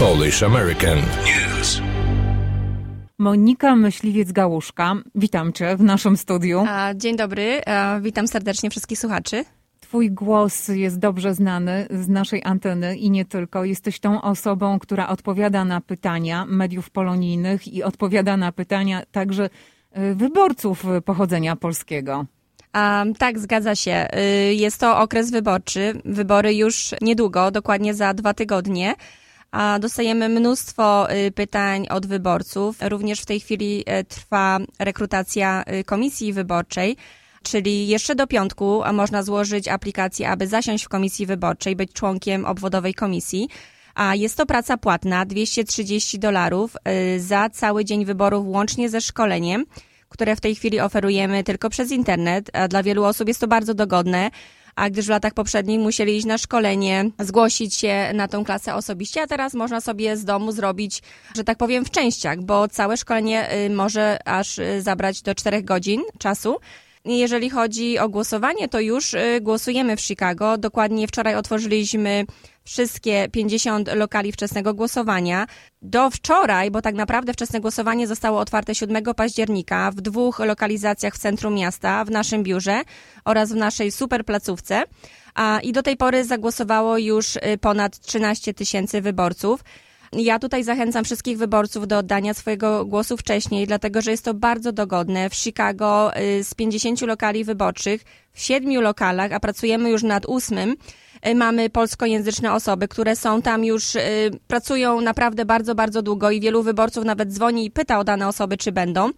Polish American News. Monika Myśliwiec-Gałuszka, witam Cię w naszym studiu. Dzień dobry, witam serdecznie wszystkich słuchaczy. Twój głos jest dobrze znany z naszej anteny i nie tylko. Jesteś tą osobą, która odpowiada na pytania mediów polonijnych i odpowiada na pytania także y, wyborców pochodzenia polskiego. Um, tak, zgadza się. Y, jest to okres wyborczy. Wybory już niedługo, dokładnie za dwa tygodnie. A dostajemy mnóstwo y, pytań od wyborców. Również w tej chwili trwa rekrutacja komisji wyborczej. Czyli jeszcze do piątku można złożyć aplikację, aby zasiąść w komisji wyborczej, być członkiem obwodowej komisji. A jest to praca płatna, 230 dolarów y, za cały dzień wyborów, łącznie ze szkoleniem, które w tej chwili oferujemy tylko przez internet. A dla wielu osób jest to bardzo dogodne a gdyż w latach poprzednich musieli iść na szkolenie, zgłosić się na tą klasę osobiście, a teraz można sobie z domu zrobić, że tak powiem, w częściach, bo całe szkolenie y, może aż y, zabrać do 4 godzin czasu. Jeżeli chodzi o głosowanie, to już y, głosujemy w Chicago. Dokładnie wczoraj otworzyliśmy wszystkie 50 lokali wczesnego głosowania. Do wczoraj, bo tak naprawdę wczesne głosowanie zostało otwarte 7 października w dwóch lokalizacjach w centrum miasta, w naszym biurze oraz w naszej super placówce. I do tej pory zagłosowało już y, ponad 13 tysięcy wyborców. Ja tutaj zachęcam wszystkich wyborców do oddania swojego głosu wcześniej, dlatego że jest to bardzo dogodne. W Chicago y, z 50 lokali wyborczych, w siedmiu lokalach, a pracujemy już nad ósmym, y, mamy polskojęzyczne osoby, które są tam już, y, pracują naprawdę bardzo, bardzo długo i wielu wyborców nawet dzwoni i pyta o dane osoby, czy będą.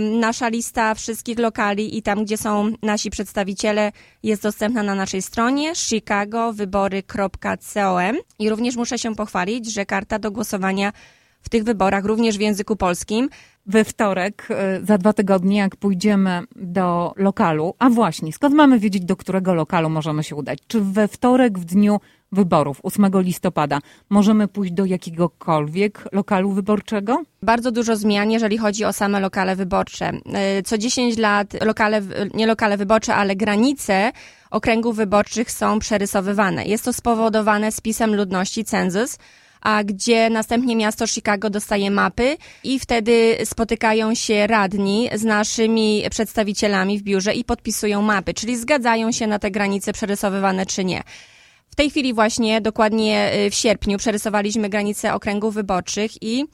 Nasza lista wszystkich lokali i tam, gdzie są nasi przedstawiciele, jest dostępna na naszej stronie chicagowybory.com i również muszę się pochwalić, że karta do głosowania w tych wyborach, również w języku polskim. We wtorek, y, za dwa tygodnie, jak pójdziemy do lokalu, a właśnie, skąd mamy wiedzieć, do którego lokalu możemy się udać? Czy we wtorek, w dniu wyborów 8 listopada możemy pójść do jakiegokolwiek lokalu wyborczego? Bardzo dużo zmian, jeżeli chodzi o same lokale wyborcze. Y, co 10 lat lokale, nie lokale wyborcze, ale granice okręgów wyborczych są przerysowywane. Jest to spowodowane spisem ludności cenzus, a gdzie następnie miasto Chicago dostaje mapy i wtedy spotykają się radni z naszymi przedstawicielami w biurze i podpisują mapy, czyli zgadzają się na te granice przerysowywane czy nie. Tej chwili właśnie, dokładnie y, w sierpniu, przerysowaliśmy granice okręgów wyborczych i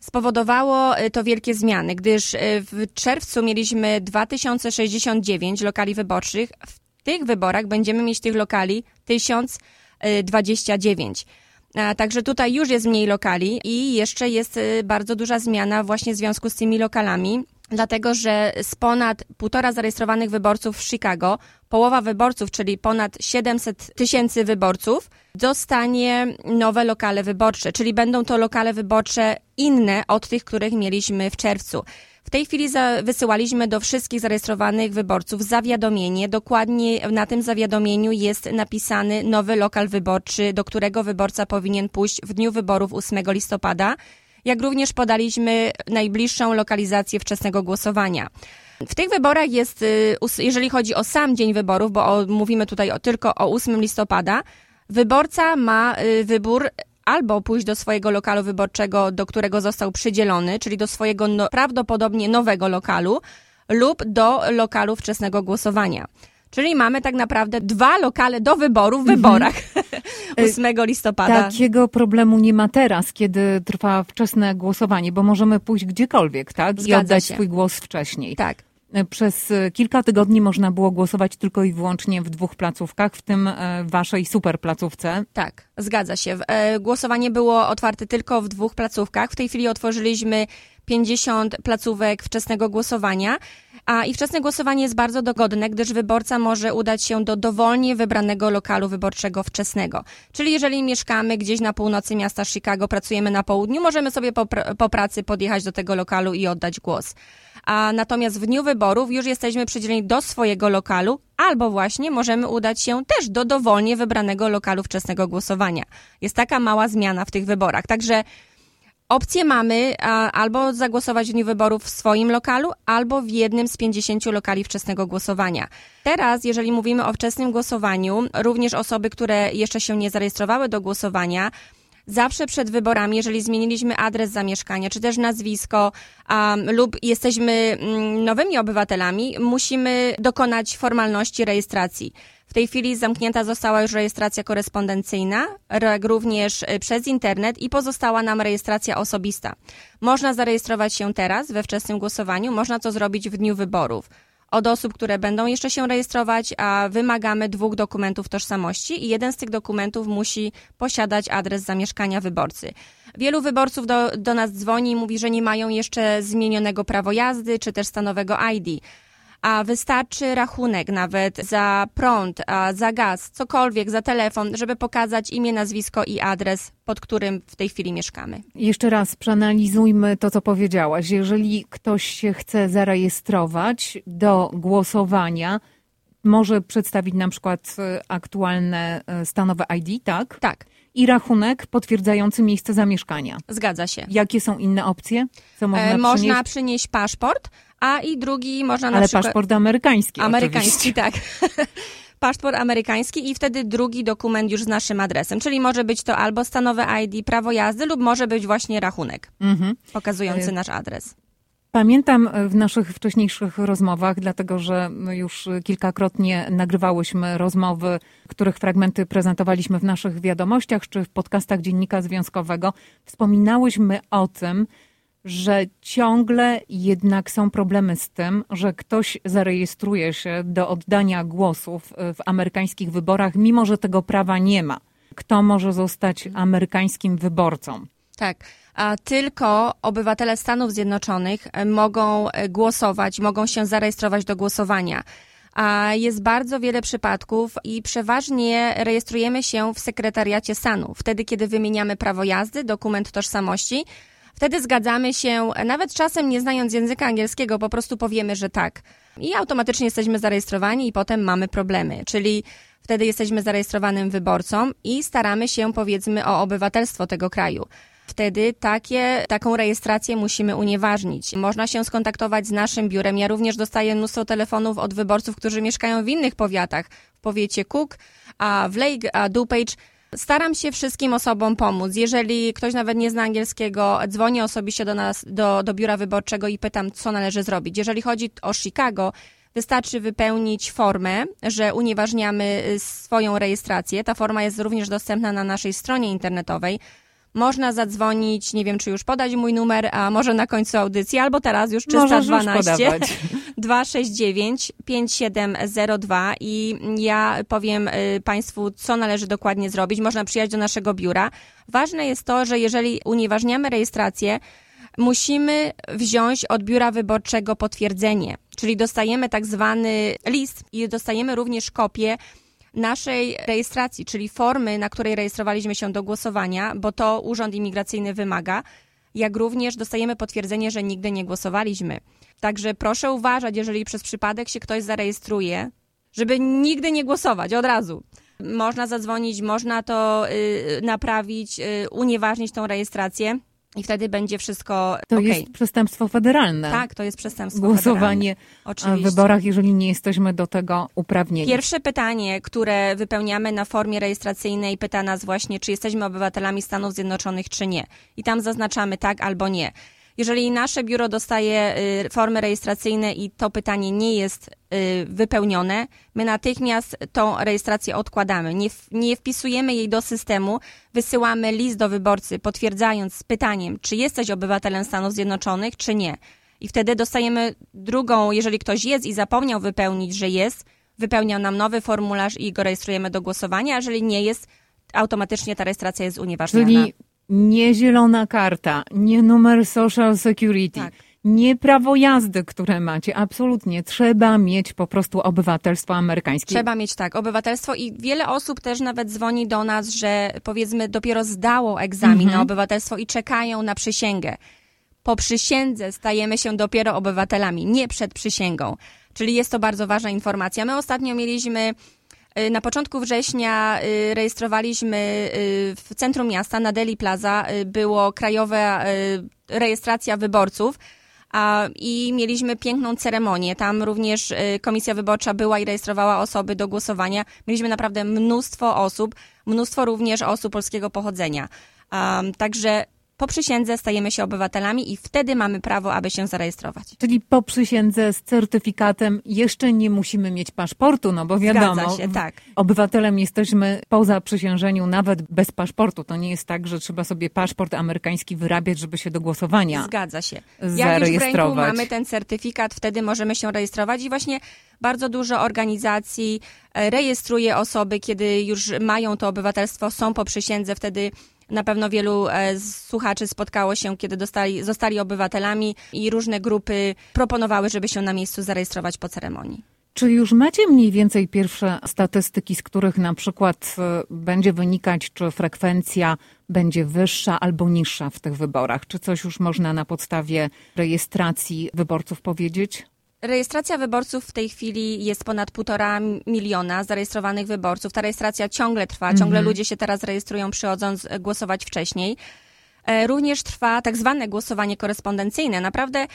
spowodowało y, to wielkie zmiany, gdyż y, w czerwcu mieliśmy 2069 lokali wyborczych. W tych wyborach będziemy mieć tych lokali 1029. Także tutaj już jest mniej lokali i jeszcze jest bardzo duża zmiana właśnie w związku z tymi lokalami dlatego że z ponad półtora zarejestrowanych wyborców w Chicago, połowa wyborców, czyli ponad 700 tysięcy wyborców, dostanie nowe lokale wyborcze, czyli będą to lokale wyborcze inne od tych, których mieliśmy w czerwcu. W tej chwili wysyłaliśmy do wszystkich zarejestrowanych wyborców zawiadomienie. Dokładnie na tym zawiadomieniu jest napisany nowy lokal wyborczy, do którego wyborca powinien pójść w dniu wyborów 8 listopada jak również podaliśmy najbliższą lokalizację wczesnego głosowania. W tych wyborach jest, y, jeżeli chodzi o sam dzień wyborów, bo o, mówimy tutaj o, tylko o 8 listopada, wyborca ma y, wybór albo pójść do swojego lokalu wyborczego, do którego został przydzielony, czyli do swojego no, prawdopodobnie nowego lokalu, lub do lokalu wczesnego głosowania. Czyli mamy tak naprawdę dwa lokale do wyboru w wyborach 8 mhm. listopada. Takiego problemu nie ma teraz, kiedy trwa wczesne głosowanie, bo możemy pójść gdziekolwiek, tak? I oddać się. swój głos wcześniej. Tak. Przez kilka tygodni można było głosować tylko i wyłącznie w dwóch placówkach, w tym waszej super placówce. Tak, zgadza się. E, głosowanie było otwarte tylko w dwóch placówkach. W tej chwili otworzyliśmy 50 placówek wczesnego głosowania. A i wczesne głosowanie jest bardzo dogodne, gdyż wyborca może udać się do dowolnie wybranego lokalu wyborczego wczesnego. Czyli jeżeli mieszkamy gdzieś na północy miasta Chicago, pracujemy na południu, możemy sobie po, po pracy podjechać do tego lokalu i oddać głos. A natomiast w dniu wyborów już jesteśmy przydzieleni do swojego lokalu, albo właśnie możemy udać się też do dowolnie wybranego lokalu wczesnego głosowania. Jest taka mała zmiana w tych wyborach. Także Opcję mamy a, albo zagłosować w dniu wyborów w swoim lokalu, albo w jednym z 50 lokali wczesnego głosowania. Teraz, jeżeli mówimy o wczesnym głosowaniu, również osoby, które jeszcze się nie zarejestrowały do głosowania, zawsze przed wyborami, jeżeli zmieniliśmy adres zamieszkania, czy też nazwisko, um, lub jesteśmy um, nowymi obywatelami, musimy dokonać formalności rejestracji. W tej chwili zamknięta została już rejestracja korespondencyjna, jak również y, przez internet i pozostała nam rejestracja osobista. Można zarejestrować się teraz we wczesnym głosowaniu, można to zrobić w dniu wyborów. Od osób, które będą jeszcze się rejestrować, a wymagamy dwóch dokumentów tożsamości i jeden z tych dokumentów musi posiadać adres zamieszkania wyborcy. Wielu wyborców do, do nas dzwoni i mówi, że nie mają jeszcze zmienionego prawo jazdy czy też stanowego ID a wystarczy rachunek nawet za prąd, za gaz, cokolwiek, za telefon, żeby pokazać imię, nazwisko i adres, pod którym w tej chwili mieszkamy. Jeszcze raz przeanalizujmy to, co powiedziałaś. Jeżeli ktoś się chce zarejestrować do głosowania, może przedstawić na przykład e, aktualne e, stanowe ID, tak? Tak. I rachunek potwierdzający miejsce zamieszkania. Zgadza się. Jakie są inne opcje? Co można, e, można przynieść paszport, a i drugi można na Ale przykład... paszport amerykański Amerykański, oczywiście. tak. paszport amerykański i wtedy drugi dokument już z naszym adresem. Czyli może być to albo stanowe ID, prawo jazdy lub może być właśnie rachunek mhm. pokazujący e, nasz adres. Pamiętam w naszych wcześniejszych rozmowach, dlatego że już kilkakrotnie nagrywałyśmy rozmowy, których fragmenty prezentowaliśmy w naszych wiadomościach czy w podcastach Dziennika Związkowego, wspominałyśmy o tym, że ciągle jednak są problemy z tym, że ktoś zarejestruje się do oddania głosów w amerykańskich wyborach, mimo że tego prawa nie ma. Kto może zostać amerykańskim wyborcą? Tak. A tylko obywatele Stanów Zjednoczonych e, mogą e, głosować, mogą się zarejestrować do głosowania. A jest bardzo wiele przypadków i przeważnie rejestrujemy się w sekretariacie stanu. Wtedy, kiedy wymieniamy prawo jazdy, dokument tożsamości, Wtedy zgadzamy się, nawet czasem nie znając języka angielskiego, po prostu powiemy, że tak. I automatycznie jesteśmy zarejestrowani i potem mamy problemy. Czyli wtedy jesteśmy zarejestrowanym wyborcą i staramy się, powiedzmy, o obywatelstwo tego kraju. Wtedy takie, taką rejestrację musimy unieważnić. Można się skontaktować z naszym biurem. Ja również dostaję mnóstwo telefonów od wyborców, którzy mieszkają w innych powiatach. W powiecie Cook, a w Lake, a DuPage Staram się wszystkim osobom pomóc. Jeżeli ktoś nawet nie zna angielskiego, dzwonię osobiście do nas, do, do biura wyborczego i pytam, co należy zrobić. Jeżeli chodzi o Chicago, wystarczy wypełnić formę, że unieważniamy y, swoją rejestrację. Ta forma jest również dostępna na naszej stronie internetowej. Można zadzwonić, nie wiem czy już podać mój numer, a może na końcu audycji, albo teraz już 312 269 5702 i ja powiem y, Państwu, co należy dokładnie zrobić. Można przyjechać do naszego biura. Ważne jest to, że jeżeli unieważniamy rejestrację, musimy wziąć od biura wyborczego potwierdzenie, czyli dostajemy tak zwany list i dostajemy również kopię naszej rejestracji, czyli formy, na której rejestrowaliśmy się do głosowania, bo to Urząd Imigracyjny wymaga, jak również dostajemy potwierdzenie, że nigdy nie głosowaliśmy. Także proszę uważać, jeżeli przez przypadek się ktoś zarejestruje, żeby nigdy nie głosować od razu. Można zadzwonić, można to y, naprawić, y, unieważnić tą rejestrację. I wtedy będzie wszystko. To okay. jest przestępstwo federalne. Tak, to jest przestępstwo Głosowanie federalne. w wyborach, jeżeli nie jesteśmy do tego uprawnieni. Pierwsze pytanie, które wypełniamy na formie rejestracyjnej, pyta nas właśnie, czy jesteśmy obywatelami Stanów Zjednoczonych, czy nie. I tam zaznaczamy tak albo nie. Jeżeli nasze biuro dostaje y, formy rejestracyjne i to pytanie nie jest y, wypełnione, my natychmiast tą rejestrację odkładamy. Nie, nie wpisujemy jej do systemu, wysyłamy list do wyborcy potwierdzając z pytaniem, czy jesteś obywatelem Stanów Zjednoczonych, czy nie. I wtedy dostajemy drugą, jeżeli ktoś jest i zapomniał wypełnić, że jest, wypełnia nam nowy formularz i go rejestrujemy do głosowania, a jeżeli nie jest, automatycznie ta rejestracja jest unieważniona. Czyli nie zielona karta, nie numer Social Security. Tak. Nie prawo jazdy, które macie, absolutnie. Trzeba mieć po prostu obywatelstwo amerykańskie. Trzeba mieć tak, obywatelstwo i wiele osób też nawet dzwoni do nas, że powiedzmy dopiero zdało egzamin mhm. na obywatelstwo i czekają na przysięgę. Po przysiędze stajemy się dopiero obywatelami, nie przed przysięgą. Czyli jest to bardzo ważna informacja. My ostatnio mieliśmy na początku września y, rejestrowaliśmy y, w centrum miasta, na Deli Plaza, było krajowa rejestracja wyborców. I mieliśmy piękną ceremonię. Tam również komisja wyborcza była i rejestrowała osoby do głosowania. Mieliśmy naprawdę mnóstwo osób, mnóstwo również osób polskiego pochodzenia. Także po przysiędze stajemy się obywatelami i wtedy mamy prawo, aby się zarejestrować. Czyli po przysiędze z certyfikatem jeszcze nie musimy mieć paszportu, no bo wiadomo, Zgadza się, tak. obywatelem jesteśmy po zaprzysiężeniu nawet bez paszportu. To nie jest tak, że trzeba sobie paszport amerykański wyrabiać, żeby się do głosowania Zgadza się. Jak już w zarejestrować. ręku mamy ten certyfikat, wtedy możemy się rejestrować i właśnie bardzo dużo organizacji e, rejestruje osoby, kiedy już mają to obywatelstwo, są po przysiędze, wtedy na pewno wielu e, słuchaczy spotkało się, kiedy dostali, zostali obywatelami i różne grupy proponowały, żeby się na miejscu zarejestrować po ceremonii. Czy już macie mniej więcej pierwsze statystyki, z których na przykład e, będzie wynikać, czy frekwencja będzie wyższa albo niższa w tych wyborach? Czy coś już można na podstawie rejestracji wyborców powiedzieć? Rejestracja wyborców w tej chwili jest ponad półtora miliona zarejestrowanych wyborców. Ta rejestracja ciągle trwa, ciągle ludzie się teraz rejestrują, przychodząc e, głosować wcześniej. E, Również trwa tak zwane głosowanie korespondencyjne. Naprawdę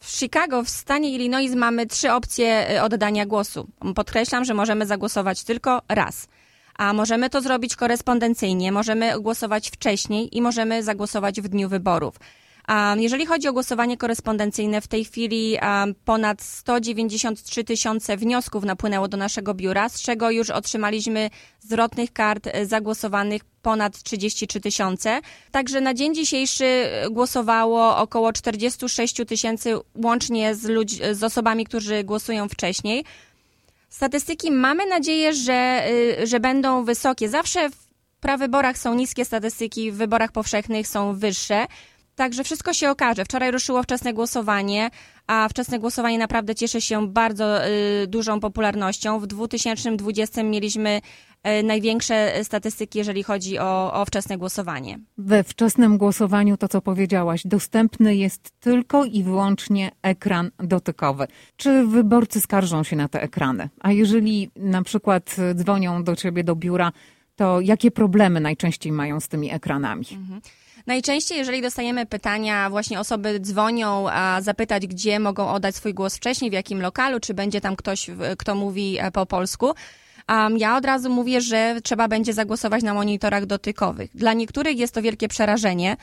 w Chicago, w stanie Illinois mamy trzy opcje e, oddania głosu. Podkreślam, że możemy zagłosować tylko raz. A możemy to zrobić korespondencyjnie, możemy głosować wcześniej i możemy zagłosować w dniu wyborów. Jeżeli chodzi o głosowanie korespondencyjne, w tej chwili ponad 193 tysiące wniosków napłynęło do naszego biura, z czego już otrzymaliśmy zwrotnych kart e, zagłosowanych ponad 33 tysiące. Także na dzień dzisiejszy e, głosowało około 46 tysięcy łącznie z, ludź, z osobami, którzy głosują wcześniej. Statystyki mamy nadzieję, że, że będą wysokie. Zawsze w prawyborach są niskie statystyki, w wyborach powszechnych są wyższe. Także wszystko się okaże. Wczoraj ruszyło wczesne głosowanie, a wczesne głosowanie naprawdę cieszy się bardzo y, dużą popularnością. W 2020 mieliśmy y, największe statystyki, jeżeli chodzi o, o wczesne głosowanie. We wczesnym głosowaniu to, co powiedziałaś, dostępny jest tylko i wyłącznie ekran dotykowy. Czy wyborcy skarżą się na te ekrany? A jeżeli na przykład dzwonią do ciebie do biura, to jakie problemy najczęściej mają z tymi ekranami? Najczęściej, jeżeli dostajemy pytania, właśnie osoby dzwonią, a zapytać, gdzie mogą oddać swój głos wcześniej, w jakim lokalu, czy będzie tam ktoś, kto mówi e, po polsku. Um, ja od razu mówię, że trzeba będzie zagłosować na monitorach dotykowych. Dla niektórych jest to wielkie przerażenie,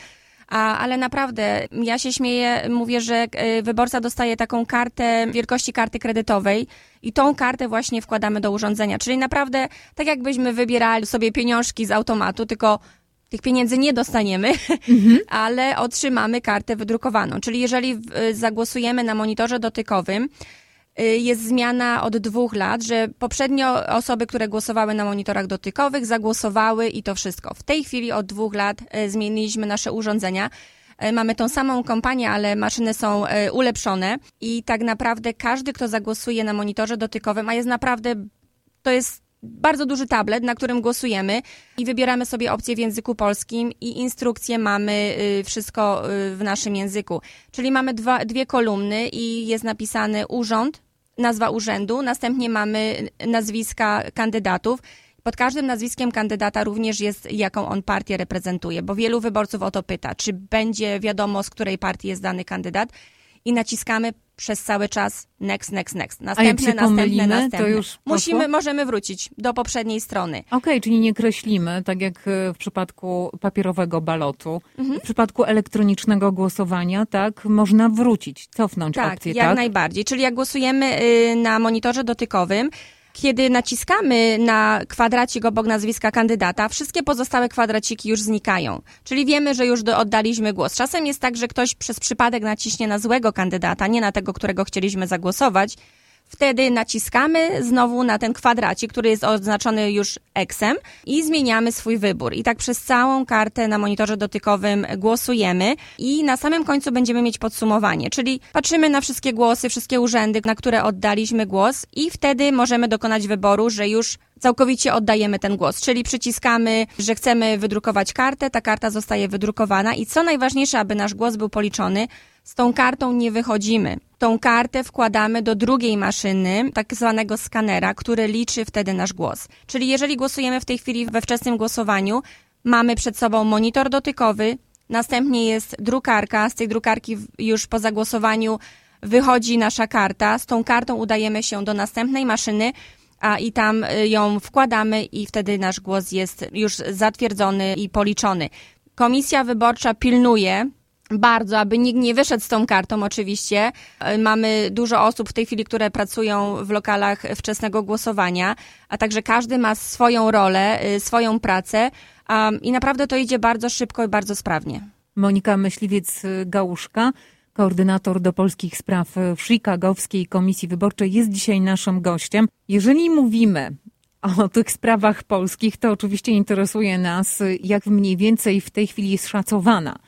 a, ale naprawdę ja się śmieję, mówię, że e, wyborca dostaje taką kartę wielkości karty kredytowej i tą kartę właśnie wkładamy do urządzenia. Czyli naprawdę tak jakbyśmy wybierali sobie pieniążki z automatu, tylko tych pieniędzy nie dostaniemy, ale otrzymamy kartę wydrukowaną. Czyli jeżeli zagłosujemy na monitorze dotykowym, y, jest zmiana od dwóch lat, że poprzednio osoby, które głosowały na monitorach dotykowych, zagłosowały i to wszystko. W tej chwili od dwóch lat y, zmieniliśmy nasze urządzenia. Y, Mamy tą samą kompanię, ale maszyny są ulepszone i tak naprawdę każdy, kto zagłosuje na monitorze dotykowym, a jest naprawdę, to jest bardzo duży tablet, na którym głosujemy i wybieramy sobie opcję w języku polskim i instrukcje mamy y, wszystko y, w naszym języku. Czyli mamy dwa, dwie kolumny i jest napisany urząd, nazwa urzędu, następnie mamy nazwiska kandydatów. Pod każdym nazwiskiem kandydata również jest, jaką on partię reprezentuje, bo wielu wyborców o to pyta, czy będzie wiadomo, z której partii jest dany kandydat i naciskamy przez cały czas next, next, next. Następne, następne, pomylimy, to następne. już poszło? Musimy, możemy wrócić do poprzedniej strony. Okej, czyli nie kreślimy, tak jak e, w przypadku papierowego balotu. Mhm. W przypadku elektronicznego głosowania, tak, można wrócić, cofnąć Tak, opcję, jak tak? najbardziej. Czyli jak głosujemy y, na monitorze dotykowym, kiedy naciskamy na kwadracik obok nazwiska kandydata, wszystkie pozostałe kwadraciki już znikają. Czyli wiemy, że już do, oddaliśmy głos. Czasem jest tak, że ktoś przez przypadek naciśnie na złego kandydata, nie na tego, którego chcieliśmy zagłosować. Wtedy naciskamy znowu na ten kwadracik, który jest oznaczony już X-em i zmieniamy swój wybór. I tak przez całą kartę na monitorze dotykowym głosujemy i na samym końcu będziemy mieć podsumowanie, czyli patrzymy na wszystkie głosy, wszystkie urzędy, na które oddaliśmy głos i wtedy możemy dokonać wyboru, że już całkowicie oddajemy ten głos, czyli przyciskamy, że chcemy wydrukować kartę, ta karta zostaje wydrukowana i co najważniejsze, aby nasz głos był policzony, z tą kartą nie wychodzimy. Tą kartę wkładamy do drugiej maszyny, tak zwanego skanera, który liczy wtedy nasz głos. Czyli jeżeli głosujemy w tej chwili we wczesnym głosowaniu, mamy przed sobą monitor dotykowy, następnie jest drukarka, z tej drukarki już po zagłosowaniu wychodzi nasza karta, z tą kartą udajemy się do następnej maszyny, a i tam y, ją wkładamy i wtedy nasz głos jest już zatwierdzony i policzony. Komisja wyborcza pilnuje bardzo, aby nikt nie wyszedł z tą kartą oczywiście. E, mamy dużo osób w tej chwili, które pracują w lokalach wczesnego głosowania, a także każdy ma swoją rolę, y, swoją pracę i naprawdę to idzie bardzo szybko i bardzo sprawnie. Monika Myśliwiec-Gałuszka, koordynator do polskich spraw w Chicagowskiej Komisji Wyborczej, jest dzisiaj naszym gościem. Jeżeli mówimy o tych sprawach polskich, to oczywiście interesuje nas, jak mniej więcej w tej chwili jest szacowana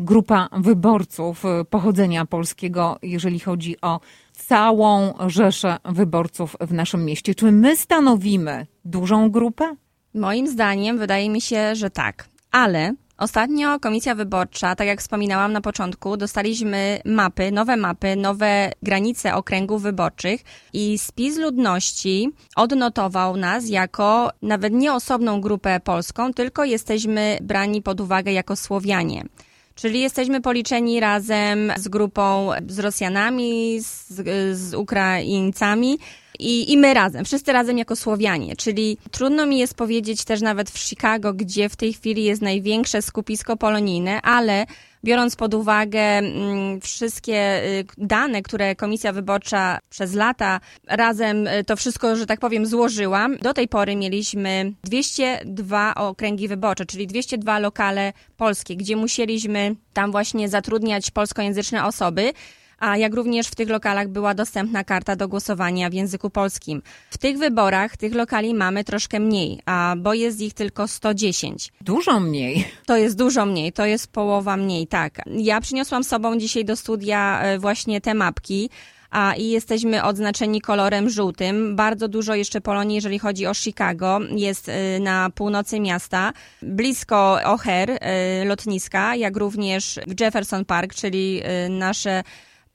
grupa wyborców pochodzenia polskiego, jeżeli chodzi o całą rzeszę wyborców w naszym mieście. Czy my stanowimy dużą grupę? Moim zdaniem wydaje mi się, że tak. Ale Ostatnio Komisja Wyborcza, tak jak wspominałam na początku, dostaliśmy mapy, nowe mapy, nowe granice okręgów wyborczych i spis ludności odnotował nas jako nawet nie osobną grupę polską, tylko jesteśmy brani pod uwagę jako Słowianie. Czyli jesteśmy policzeni razem z grupą, z Rosjanami, z, z Ukraińcami i, i my razem, wszyscy razem jako Słowianie. Czyli trudno mi jest powiedzieć też nawet w Chicago, gdzie w tej chwili jest największe skupisko polonijne, ale biorąc pod uwagę mm, wszystkie y, dane, które Komisja Wyborcza przez lata razem y, to wszystko, że tak powiem, złożyła, do tej pory mieliśmy 202 okręgi wyborcze, czyli 202 lokale polskie, gdzie musieliśmy tam właśnie zatrudniać polskojęzyczne osoby a jak również w tych lokalach była dostępna karta do głosowania w języku polskim. W tych wyborach tych lokali mamy troszkę mniej, a bo jest ich tylko 110. Dużo mniej. To jest dużo mniej, to jest połowa mniej, tak. Ja przyniosłam sobą dzisiaj do studia e, właśnie te mapki a i jesteśmy odznaczeni kolorem żółtym. Bardzo dużo jeszcze Polonii, jeżeli chodzi o Chicago, jest e, na północy miasta, blisko O'Hare, e, lotniska, jak również w Jefferson Park, czyli nasze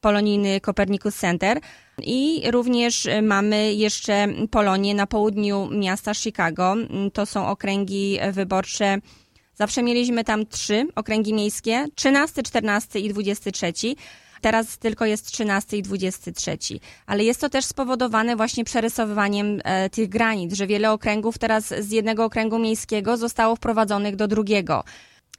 polonijny Copernicus Center. I również y, mamy jeszcze Polonię na południu miasta Chicago. To są okręgi wyborcze. Zawsze mieliśmy tam trzy okręgi miejskie: 13, 14 i 23. Teraz tylko jest 13 i 23. Ale jest to też spowodowane właśnie przerysowywaniem e, tych granic, że wiele okręgów teraz z jednego okręgu miejskiego zostało wprowadzonych do drugiego.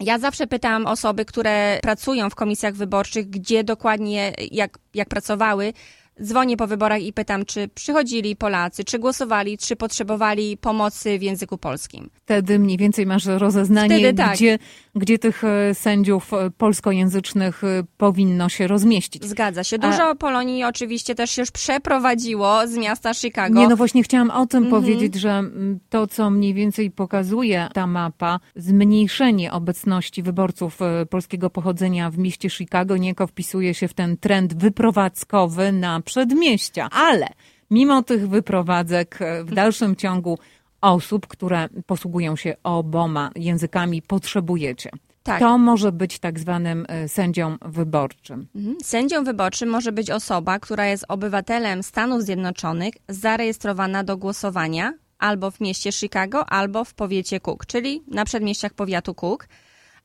Ja zawsze pytam osoby, które pracują w komisjach wyborczych, gdzie dokładnie, jak, jak pracowały, dzwonię po wyborach i pytam, czy przychodzili Polacy, czy głosowali, czy potrzebowali pomocy w języku polskim. Wtedy mniej więcej masz rozeznanie, Wtedy, tak. gdzie, gdzie tych e, sędziów e, polskojęzycznych e, powinno się rozmieścić. Zgadza się. Dużo A... Polonii oczywiście też się już przeprowadziło z miasta Chicago. Nie, no właśnie chciałam o tym mhm. powiedzieć, że to, co mniej więcej pokazuje ta mapa, zmniejszenie obecności wyborców polskiego pochodzenia w mieście Chicago niejako wpisuje się w ten trend wyprowadzkowy na przedmieścia. Ale mimo tych wyprowadzek w dalszym ciągu osób, które posługują się oboma językami, potrzebujecie. Tak. To może być tak zwanym e, sędzią wyborczym. Mhm. Sędzią wyborczym może być osoba, która jest obywatelem Stanów Zjednoczonych, zarejestrowana do głosowania albo w mieście Chicago, albo w powiecie Cook, czyli na przedmieściach powiatu Cook.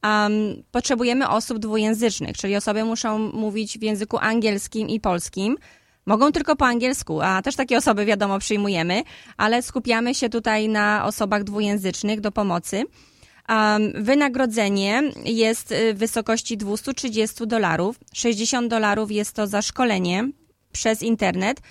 Um, potrzebujemy osób dwujęzycznych, czyli osoby muszą mówić w języku angielskim i polskim. Mogą tylko po angielsku, a też takie osoby wiadomo przyjmujemy, ale skupiamy się tutaj na osobach dwujęzycznych do pomocy. Um, wynagrodzenie jest y, w wysokości 230 dolarów. 60 dolarów jest to za szkolenie przez internet,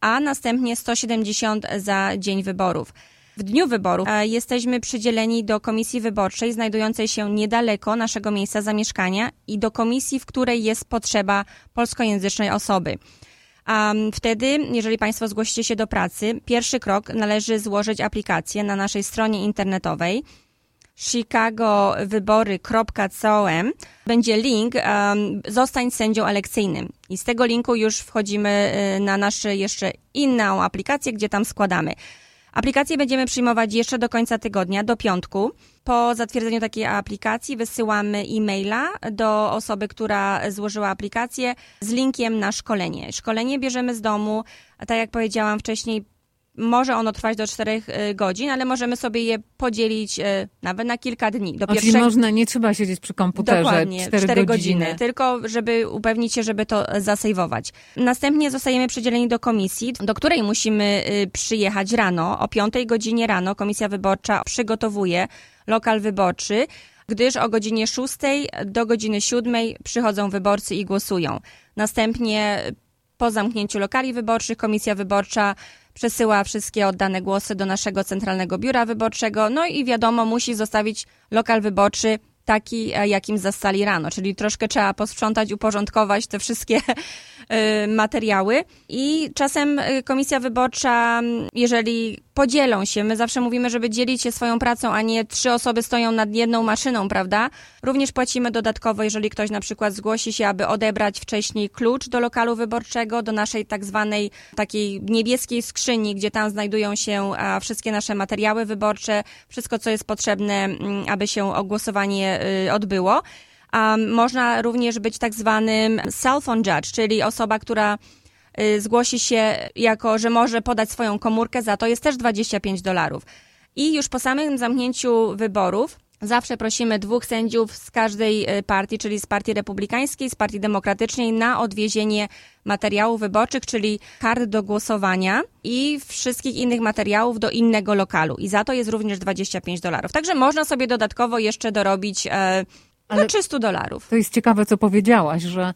a następnie 170 za dzień wyborów. W dniu wyborów e, jesteśmy przydzieleni do komisji wyborczej znajdującej się niedaleko naszego miejsca zamieszkania i do komisji, w której jest potrzeba polskojęzycznej osoby. Um, wtedy, jeżeli Państwo zgłosicie się do pracy, pierwszy krok należy złożyć aplikację na naszej stronie internetowej chicagowybory.com będzie link um, zostań sędzią elekcyjnym i z tego linku już wchodzimy y, na naszą jeszcze inną aplikację, gdzie tam składamy. Aplikację będziemy przyjmować jeszcze do końca tygodnia, do piątku. Po zatwierdzeniu takiej aplikacji wysyłamy e-maila do osoby, która złożyła aplikację z linkiem na szkolenie. Szkolenie bierzemy z domu, a tak jak powiedziałam wcześniej, może ono trwać do 4 y, godzin, ale możemy sobie je podzielić y, nawet na kilka dni. Do pierwszego... Czyli można, nie trzeba siedzieć przy komputerze Dokładnie, 4, 4 godziny. godziny. Tylko żeby upewnić się, żeby to zasejwować. Następnie zostajemy przydzieleni do komisji, do której musimy y, przyjechać rano. O 5 godzinie rano komisja wyborcza przygotowuje lokal wyborczy gdyż o godzinie 6 do godziny 7 przychodzą wyborcy i głosują. Następnie po zamknięciu lokali wyborczych komisja wyborcza przesyła wszystkie oddane głosy do naszego centralnego biura wyborczego, no i wiadomo, musi zostawić lokal wyborczy taki, e, jakim zastali rano, czyli troszkę trzeba posprzątać, uporządkować te wszystkie e, materiały. I czasem e, komisja wyborcza, jeżeli podzielą się, my zawsze mówimy, żeby dzielić się swoją pracą, a nie trzy osoby stoją nad jedną maszyną, prawda? Również płacimy dodatkowo, jeżeli ktoś na przykład zgłosi się, aby odebrać wcześniej klucz do lokalu wyborczego, do naszej tak zwanej takiej niebieskiej skrzyni, gdzie tam znajdują się wszystkie nasze materiały wyborcze, wszystko, co jest potrzebne, aby się głosowanie Y, odbyło. Można również być tak zwanym cell phone judge, czyli osoba, która zgłosi się jako, że może podać swoją komórkę, za to jest też 25 dolarów. I już po samym zamknięciu wyborów Zawsze prosimy dwóch sędziów z każdej y, partii, czyli z Partii Republikańskiej, z Partii Demokratycznej, na odwiezienie materiałów wyborczych, czyli kart do głosowania i wszystkich innych materiałów do innego lokalu. I za to jest również 25 dolarów. Także można sobie dodatkowo jeszcze dorobić e, no, 300 dolarów. To jest ciekawe, co powiedziałaś, że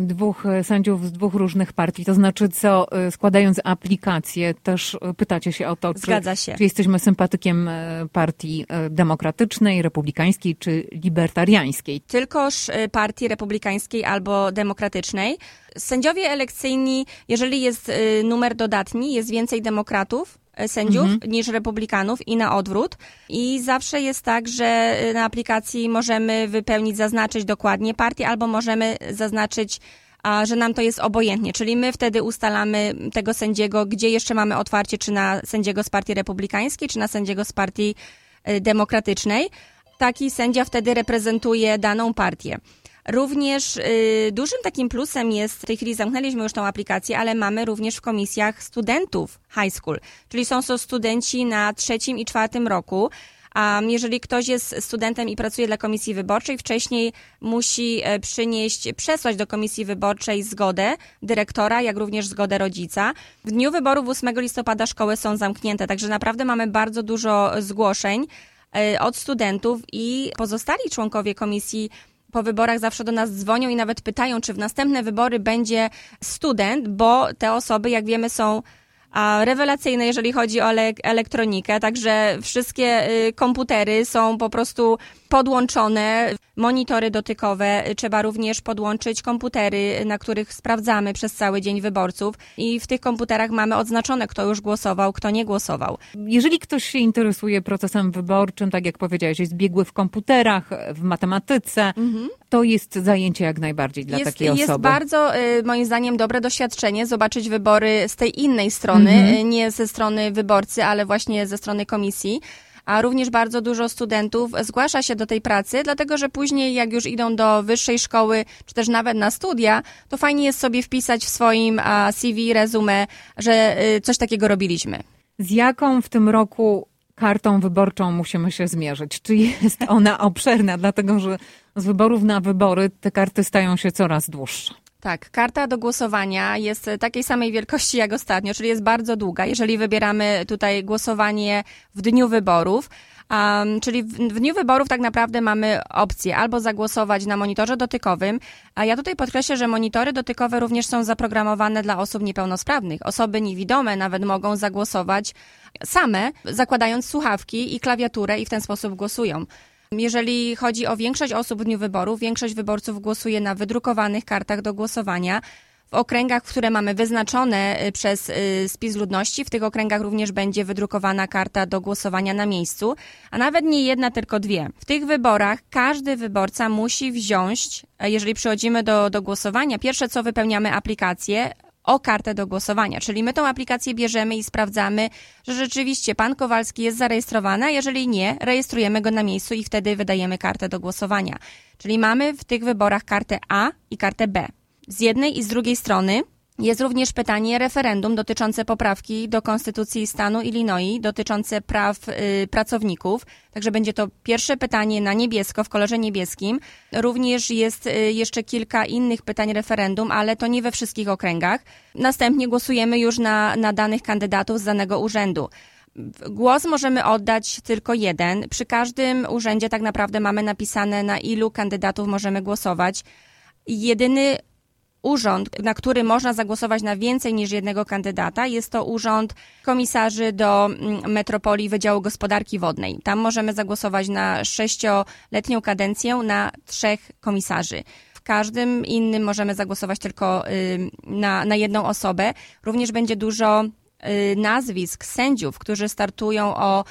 dwóch e, sędziów z dwóch różnych partii. To znaczy, co e, składając aplikację, też e, pytacie się o to, czy, Zgadza się. czy jesteśmy sympatykiem partii demokratycznej, republikańskiej czy libertariańskiej. Tylkoż partii republikańskiej albo demokratycznej. Sędziowie elekcyjni, jeżeli jest numer dodatni, jest więcej demokratów, sędziów mhm. niż republikanów i na odwrót. I zawsze jest tak, że e, na aplikacji możemy wypełnić, zaznaczyć dokładnie partię, albo możemy zaznaczyć a, że nam to jest obojętnie, czyli my wtedy ustalamy tego sędziego, gdzie jeszcze mamy otwarcie, czy na sędziego z partii republikańskiej, czy na sędziego z partii e, demokratycznej. Taki sędzia wtedy reprezentuje daną partię. Również y, dużym takim plusem jest, w tej chwili zamknęliśmy już tą aplikację, ale mamy również w komisjach studentów high school, czyli są to studenci na trzecim i czwartym roku. A jeżeli ktoś jest studentem i pracuje dla komisji wyborczej, wcześniej musi e, przynieść, przesłać do komisji wyborczej zgodę dyrektora, jak również zgodę rodzica. W dniu wyborów 8 listopada szkoły są zamknięte, także naprawdę mamy bardzo dużo zgłoszeń e, od studentów i pozostali członkowie komisji po wyborach zawsze do nas dzwonią i nawet pytają, czy w następne wybory będzie student, bo te osoby, jak wiemy, są rewelacyjne, jeżeli chodzi o elektronikę, także wszystkie y, komputery są po prostu podłączone, monitory dotykowe, trzeba również podłączyć komputery, na których sprawdzamy przez cały dzień wyborców i w tych komputerach mamy odznaczone, kto już głosował, kto nie głosował. Jeżeli ktoś się interesuje procesem wyborczym, tak jak powiedziałeś, jest biegły w komputerach, w matematyce, mhm. to jest zajęcie jak najbardziej dla jest, takiej osoby. Jest bardzo, y, moim zdaniem, dobre doświadczenie zobaczyć wybory z tej innej strony, mhm. nie ze strony wyborcy, ale właśnie ze strony komisji a również bardzo dużo studentów zgłasza się do tej pracy, dlatego że później, jak już idą do wyższej szkoły, czy też nawet na studia, to fajnie jest sobie wpisać w swoim CV, resume, że y, coś takiego robiliśmy. Z jaką w tym roku kartą wyborczą musimy się zmierzyć? Czy jest ona obszerna? Dlatego, że z wyborów na wybory te karty stają się coraz dłuższe. Tak, karta do głosowania jest takiej samej wielkości jak ostatnio, czyli jest bardzo długa. Jeżeli wybieramy tutaj głosowanie w dniu wyborów, Um, czyli w, w, dniu wyborów tak naprawdę mamy opcję albo zagłosować na monitorze dotykowym, a ja tutaj podkreślę, że monitory dotykowe również są zaprogramowane dla osób niepełnosprawnych. Osoby niewidome nawet mogą zagłosować same, zakładając słuchawki i klawiaturę i w ten sposób głosują. Jeżeli chodzi o większość osób w dniu wyborów, większość wyborców głosuje na wydrukowanych kartach do głosowania. W okręgach, które mamy wyznaczone y, przez y, spis ludności, w tych okręgach również będzie wydrukowana karta do głosowania na miejscu, a nawet nie jedna, tylko dwie. W tych wyborach każdy wyborca musi wziąć, jeżeli przychodzimy do, do głosowania, pierwsze co wypełniamy aplikację, o kartę do głosowania. Czyli my tą aplikację bierzemy i sprawdzamy, że rzeczywiście pan Kowalski jest zarejestrowany, a jeżeli nie, rejestrujemy go na miejscu i wtedy wydajemy kartę do głosowania. Czyli mamy w tych wyborach kartę A i kartę B. Z jednej i z drugiej strony jest również pytanie referendum dotyczące poprawki do Konstytucji stanu Illinois dotyczące praw y, pracowników. Także będzie to pierwsze pytanie na niebiesko, w kolorze niebieskim. Również jest y, jeszcze kilka innych pytań referendum, ale to nie we wszystkich okręgach. Następnie głosujemy już na, na danych kandydatów z danego urzędu. Głos możemy oddać tylko jeden. Przy każdym urzędzie tak naprawdę mamy napisane, na ilu kandydatów możemy głosować. Jedyny urząd, na który można zagłosować na więcej niż jednego kandydata, jest to urząd komisarzy do mm, metropolii Wydziału Gospodarki Wodnej. Tam możemy zagłosować na sześcioletnią kadencję na trzech komisarzy. W każdym innym możemy zagłosować tylko na, na jedną osobę. Również będzie dużo y, nazwisk sędziów, którzy startują o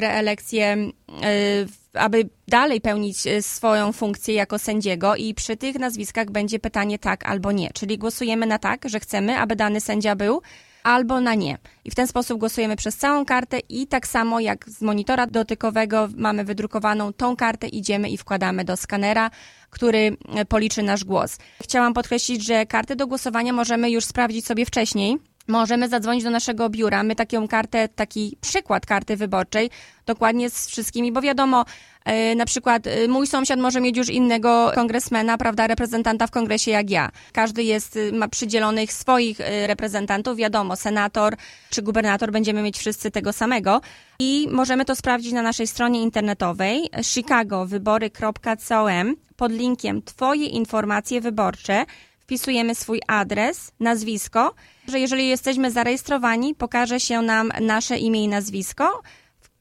reelekcję y, aby dalej pełnić e, swoją funkcję jako sędziego i przy tych nazwiskach będzie pytanie tak albo nie. Czyli głosujemy na tak, że chcemy, aby dany sędzia był, albo na nie. I w ten sposób głosujemy przez całą kartę i tak samo jak z monitora dotykowego mamy wydrukowaną tą kartę, idziemy i wkładamy do skanera, który e, policzy nasz głos. Chciałam podkreślić, że karty do głosowania możemy już sprawdzić sobie wcześniej, możemy zadzwonić do naszego biura. My taką kartę, taki przykład karty wyborczej, dokładnie z wszystkimi, bo wiadomo, e, na przykład e, mój sąsiad może mieć już innego kongresmena, prawda, reprezentanta w kongresie jak ja. Każdy jest, e, ma przydzielonych swoich reprezentantów, wiadomo, senator czy gubernator będziemy mieć wszyscy tego samego i możemy to sprawdzić na naszej stronie internetowej chicagowybory.com pod linkiem Twoje informacje wyborcze wpisujemy swój adres, nazwisko, że jeżeli jesteśmy zarejestrowani, pokaże się nam nasze imię i nazwisko.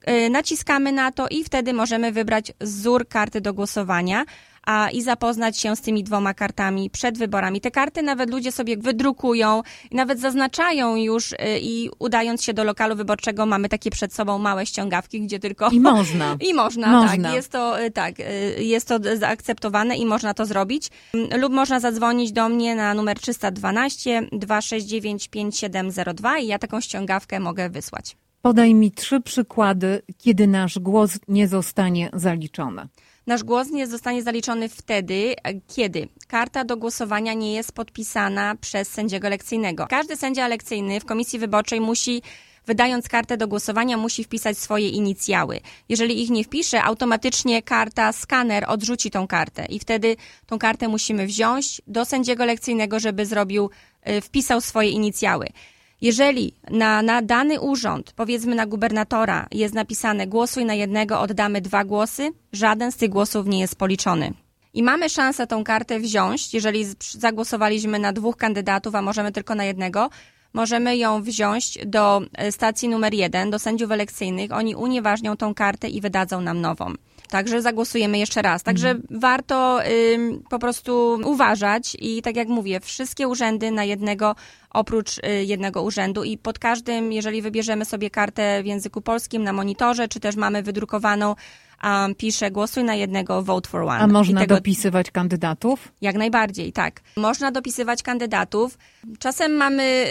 Y, naciskamy na to i wtedy możemy wybrać wzór karty do głosowania a, i zapoznać się z tymi dwoma kartami przed wyborami. Te karty nawet ludzie sobie wydrukują nawet zaznaczają już y, i udając się do lokalu wyborczego mamy takie przed sobą małe ściągawki, gdzie tylko... I można. I można, można. tak. Jest to, y, tak, y, jest to zaakceptowane i można to zrobić. Mm, lub można zadzwonić do mnie na numer 312 269 5702 i ja taką ściągawkę mogę wysłać. Podaj mi trzy przykłady, kiedy nasz głos nie zostanie zaliczony. Nasz głos nie zostanie zaliczony wtedy, kiedy karta do głosowania nie jest podpisana przez sędziego elekcyjnego. Każdy sędzia elekcyjny w komisji wyborczej musi wydając kartę do głosowania, musi wpisać swoje inicjały. Jeżeli ich nie wpisze, automatycznie karta, skaner odrzuci tą kartę i wtedy tą kartę musimy wziąć do sędziego lekcyjnego, żeby zrobił, y, wpisał swoje inicjały. Jeżeli na, na dany urząd, powiedzmy na gubernatora, jest napisane głosuj na jednego, oddamy dwa głosy, żaden z tych głosów nie jest policzony. I mamy szansę tą kartę wziąć, jeżeli zagłosowaliśmy na dwóch kandydatów, a możemy tylko na jednego, możemy ją wziąć do e, stacji numer jeden, do sędziów elekcyjnych. Oni unieważnią tą kartę i wydadzą nam nową. Także zagłosujemy jeszcze raz. Także mhm. warto po prostu uważać i tak jak mówię, wszystkie urzędy na jednego oprócz y, jednego urzędu i pod każdym, jeżeli wybierzemy sobie kartę w języku polskim na monitorze, czy też mamy wydrukowaną um, pisze głosuj na jednego, vote for one. A można tego... dopisywać kandydatów? Jak najbardziej, tak. Można dopisywać kandydatów. Czasem mamy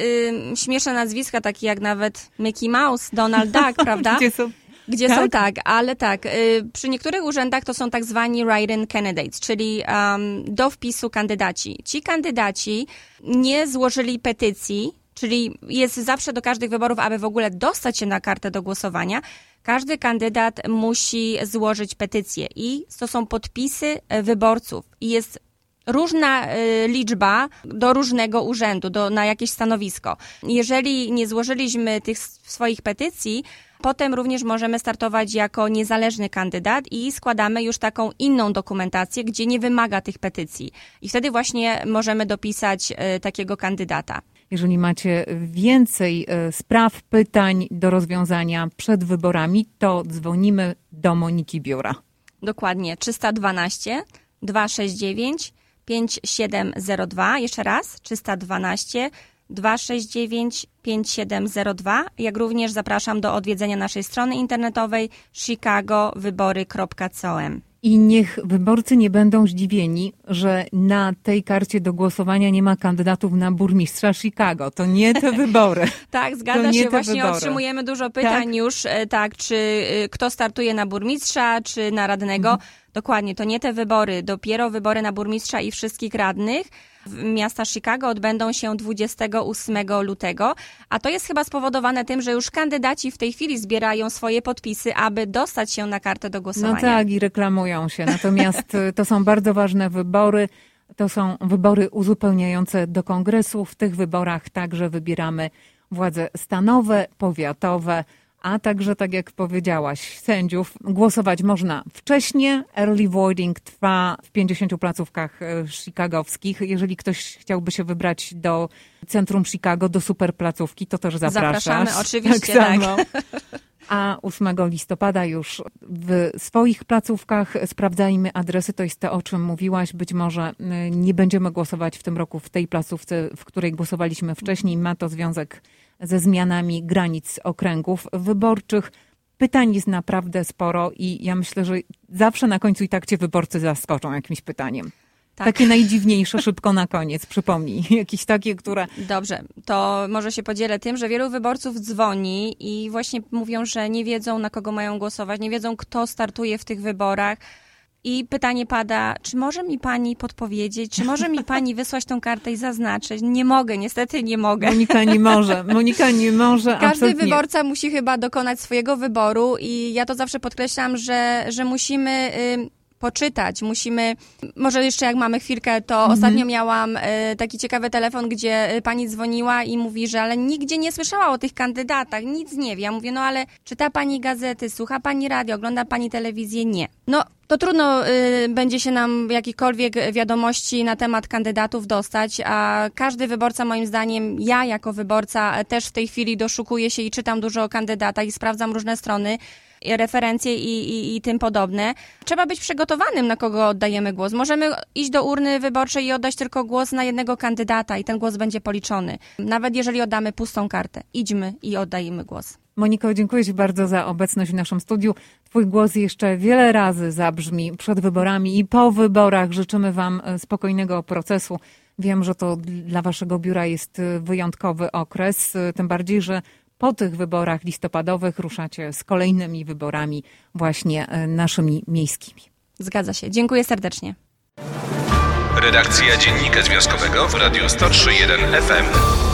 y, śmieszne nazwiska, takie jak nawet Mickey Mouse, Donald Duck, prawda? Gdzie są gdzie tak? są tak, ale tak, y, przy niektórych urzędach to są tak zwani write-in candidates, czyli um, do wpisu kandydaci. Ci kandydaci nie złożyli petycji, czyli jest zawsze do każdych wyborów, aby w ogóle dostać się na kartę do głosowania, każdy kandydat musi złożyć petycję i to są podpisy e, wyborców i jest różna e, liczba do różnego urzędu, do, na jakieś stanowisko. Jeżeli nie złożyliśmy tych swoich petycji, Potem również możemy startować jako niezależny kandydat i składamy już taką inną dokumentację, gdzie nie wymaga tych petycji. I wtedy właśnie możemy dopisać e, takiego kandydata. Jeżeli macie więcej e, spraw, pytań do rozwiązania przed wyborami, to dzwonimy do Moniki Biura. Dokładnie 312 269 5702. Jeszcze raz 312 269 5702, jak również zapraszam do odwiedzenia naszej strony internetowej chicagowybory.com. I niech wyborcy nie będą zdziwieni, że na tej karcie do głosowania nie ma kandydatów na burmistrza Chicago. To nie te wybory. tak, zgadza się. Właśnie wybory. otrzymujemy dużo pytań tak? już, e, tak, czy e, kto startuje na burmistrza, czy na radnego. Mhm. Dokładnie, to nie te wybory. Dopiero wybory na burmistrza i wszystkich radnych miasta Chicago odbędą się 28 lutego, a to jest chyba spowodowane tym, że już kandydaci w tej chwili zbierają swoje podpisy, aby dostać się na kartę do głosowania. No tak, i reklamują się. Natomiast y, to są bardzo ważne wybory. To są wybory uzupełniające do kongresu. W tych wyborach także wybieramy władze stanowe, powiatowe, a także, tak jak powiedziałaś, sędziów. Głosować można wcześniej. Early voting trwa w 50 placówkach e, chicagowskich. Jeżeli ktoś chciałby się wybrać do centrum Chicago, do super placówki, to też zapraszasz. Zapraszamy, oczywiście, tak. tak. A 8 listopada już w swoich placówkach sprawdzajmy adresy. To jest to, o czym mówiłaś. Być może y, nie będziemy głosować w tym roku w tej placówce, w której głosowaliśmy wcześniej. Ma to związek ze zmianami granic okręgów wyborczych. Pytań jest naprawdę sporo i ja myślę, że zawsze na końcu i tak cię wyborcy zaskoczą jakimś pytaniem. Tak. Takie najdziwniejsze, szybko na koniec, przypomnij. Jakieś takie, które... Dobrze, to może się podzielę tym, że wielu wyborców dzwoni i właśnie mówią, że nie wiedzą, na kogo mają głosować, nie wiedzą, kto startuje w tych wyborach. I pytanie pada, czy może mi pani podpowiedzieć, czy może mi pani wysłać tą kartę i zaznaczyć? Nie mogę, niestety nie mogę. Monika nie może, Monika nie może. Każdy wyborca musi chyba dokonać swojego wyboru i ja to zawsze podkreślam, że, że musimy... Y poczytać, musimy, może jeszcze jak mamy chwilkę, to mhm. ostatnio miałam y, taki ciekawy telefon, gdzie y, pani dzwoniła i mówi, że ale nigdzie nie słyszała o tych kandydatach, nic nie wie. Ja mówię, no ale czyta pani gazety, słucha pani radio, ogląda pani telewizję? Nie. No, to trudno y, będzie się nam jakikolwiek wiadomości na temat kandydatów dostać, a każdy wyborca, moim zdaniem, ja jako wyborca też w tej chwili doszukuję się i czytam dużo o kandydatach i sprawdzam różne strony referencje i, i, i tym podobne. Trzeba być przygotowanym, na kogo oddajemy głos. Możemy iść do urny wyborczej i oddać tylko głos na jednego kandydata i ten głos będzie policzony. Nawet jeżeli oddamy pustą kartę. Idźmy i oddajmy głos. Moniko, dziękuję Ci bardzo za obecność w naszym studiu. Twój głos jeszcze wiele razy zabrzmi przed wyborami i po wyborach. Życzymy Wam e, spokojnego procesu. Wiem, że to dla Waszego biura jest e, wyjątkowy okres, e, tym bardziej, że po tych wyborach listopadowych ruszacie z kolejnymi wyborami właśnie e, naszymi miejskimi. Zgadza się. Dziękuję serdecznie. Redakcja Dziennika Związkowego w Radiu 103.1 FM.